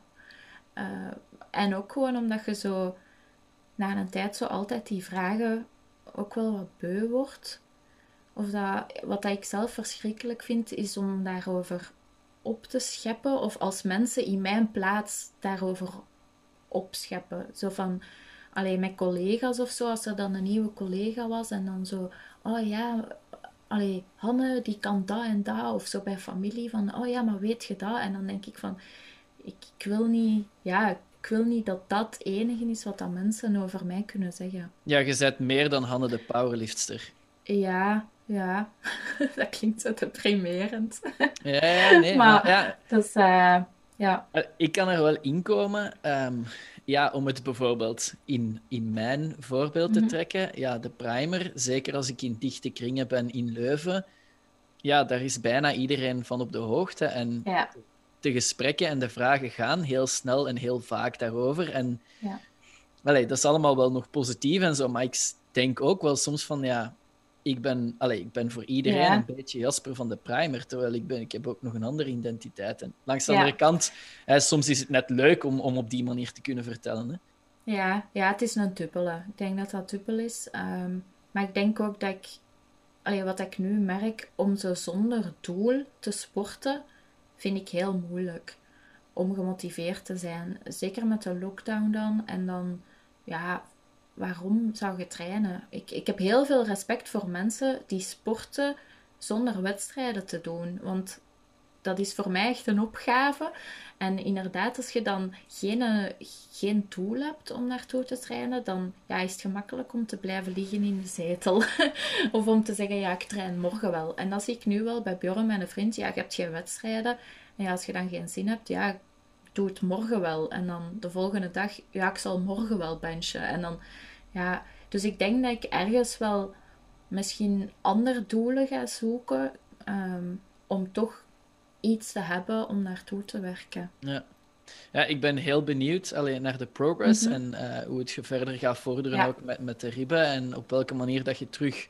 Uh, en ook gewoon omdat je zo na een tijd zo altijd die vragen ook wel wat beu wordt. Of dat, wat dat ik zelf verschrikkelijk vind, is om daarover op te scheppen. Of als mensen in mijn plaats daarover opscheppen. Zo van, alleen met collega's of zo, als er dan een nieuwe collega was en dan zo, oh ja, allee, Hanne die kan dat en dat, of zo bij familie van, oh ja, maar weet je dat? En dan denk ik van, ik, ik wil niet, ja, ik wil niet dat dat het enige is wat dat mensen over mij kunnen zeggen. Ja, je bent meer dan Hanne de powerliftster. Ja, ja, dat klinkt zo deprimerend. Ja, ja nee, maar, maar ja. Eh, ja. Eh, Ik kan er wel in komen. Ja, om het bijvoorbeeld in, in mijn voorbeeld te Mhm. trekken. Ja, de primer, zeker als ik in dichte kringen ben in Leuven. Ja, daar is bijna iedereen van op de hoogte. En Ja, de gesprekken en de vragen gaan heel snel en heel vaak daarover. En Ja. allee, dat is allemaal wel nog positief en zo. Maar ik denk ook wel soms van ja. Ik ben, allee, ik ben voor iedereen Ja. een beetje Jasper van de Primer, terwijl ik, ben, ik heb ook nog een andere identiteit. En langs de Ja. andere kant, hè, soms is het net leuk om, om op die manier te kunnen vertellen. Hè? ja, ja, het is een dubbele. Ik denk dat dat dubbel is. Ehm, maar ik denk ook dat ik, allee, wat ik nu merk, om zo zonder doel te sporten, vind ik heel moeilijk. Om gemotiveerd te zijn. Zeker met de lockdown dan. En dan, ja, waarom zou je trainen? Ik, ik heb heel veel respect voor mensen die sporten zonder wedstrijden te doen. Want dat is voor mij echt een opgave. En inderdaad, als je dan geen, eh, geen doel hebt om naartoe te trainen, dan ja, is het gemakkelijk om te blijven liggen in de zetel. of om te zeggen, ja, ik train morgen wel. En dat zie ik nu wel bij Björn, mijn vriend. Ja, je hebt geen wedstrijden. En ja, als je dan geen zin hebt, ja, doe het morgen wel. En dan de volgende dag, ja, ik zal morgen wel benchen. En dan, ja, dus ik denk dat ik ergens wel misschien andere doelen ga zoeken ehm, om toch iets te hebben om naartoe te werken. Ja. ja, ik ben heel benieuwd alleen naar de progress Mhm. en eh, hoe het je verder gaat vorderen, Ja. ook met, met de ribben en op welke manier dat je terug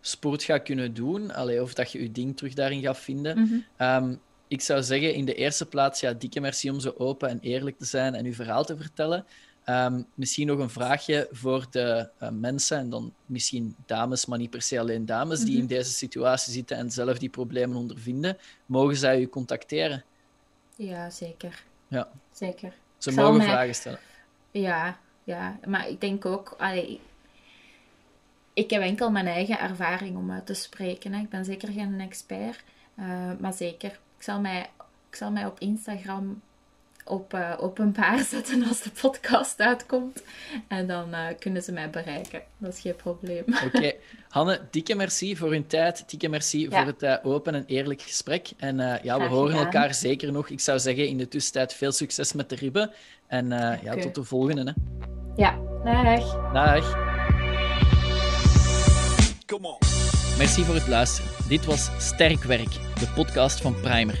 sport gaat kunnen doen, allee, of dat je je ding terug daarin gaat vinden. Mhm. Ehm, ik zou zeggen, in de eerste plaats, ja, dikke merci om zo open en eerlijk te zijn en uw verhaal te vertellen. Ehm, misschien nog een vraagje voor de eh, mensen, en dan misschien dames, maar niet per se alleen dames, die Mhm. in deze situatie zitten en zelf die problemen ondervinden. Mogen zij u contacteren? Ja, zeker. Ja. Zeker. Ze Ik mogen mij- vragen stellen. Ja, ja. Maar ik denk ook, allee, ik heb enkel mijn eigen ervaring om uit te spreken. Hè. Ik ben zeker geen expert, eh, maar zeker. Ik zal mij, ik zal mij op Instagram op eh, openbaar zetten als de podcast uitkomt. En dan eh, kunnen ze mij bereiken. Dat is geen probleem. Oké. Hanne, dikke merci voor uw tijd. Dikke merci Ja. voor het eh, open en eerlijk gesprek. En eh, ja, we horen gedaan. elkaar zeker nog. Ik zou zeggen, in de tussentijd veel succes met de ribben. En eh, ja, tot de volgende. Hè. Ja, dag. Dag. Come on. Merci voor het luisteren. Dit was Sterk Werk, de podcast van Primer.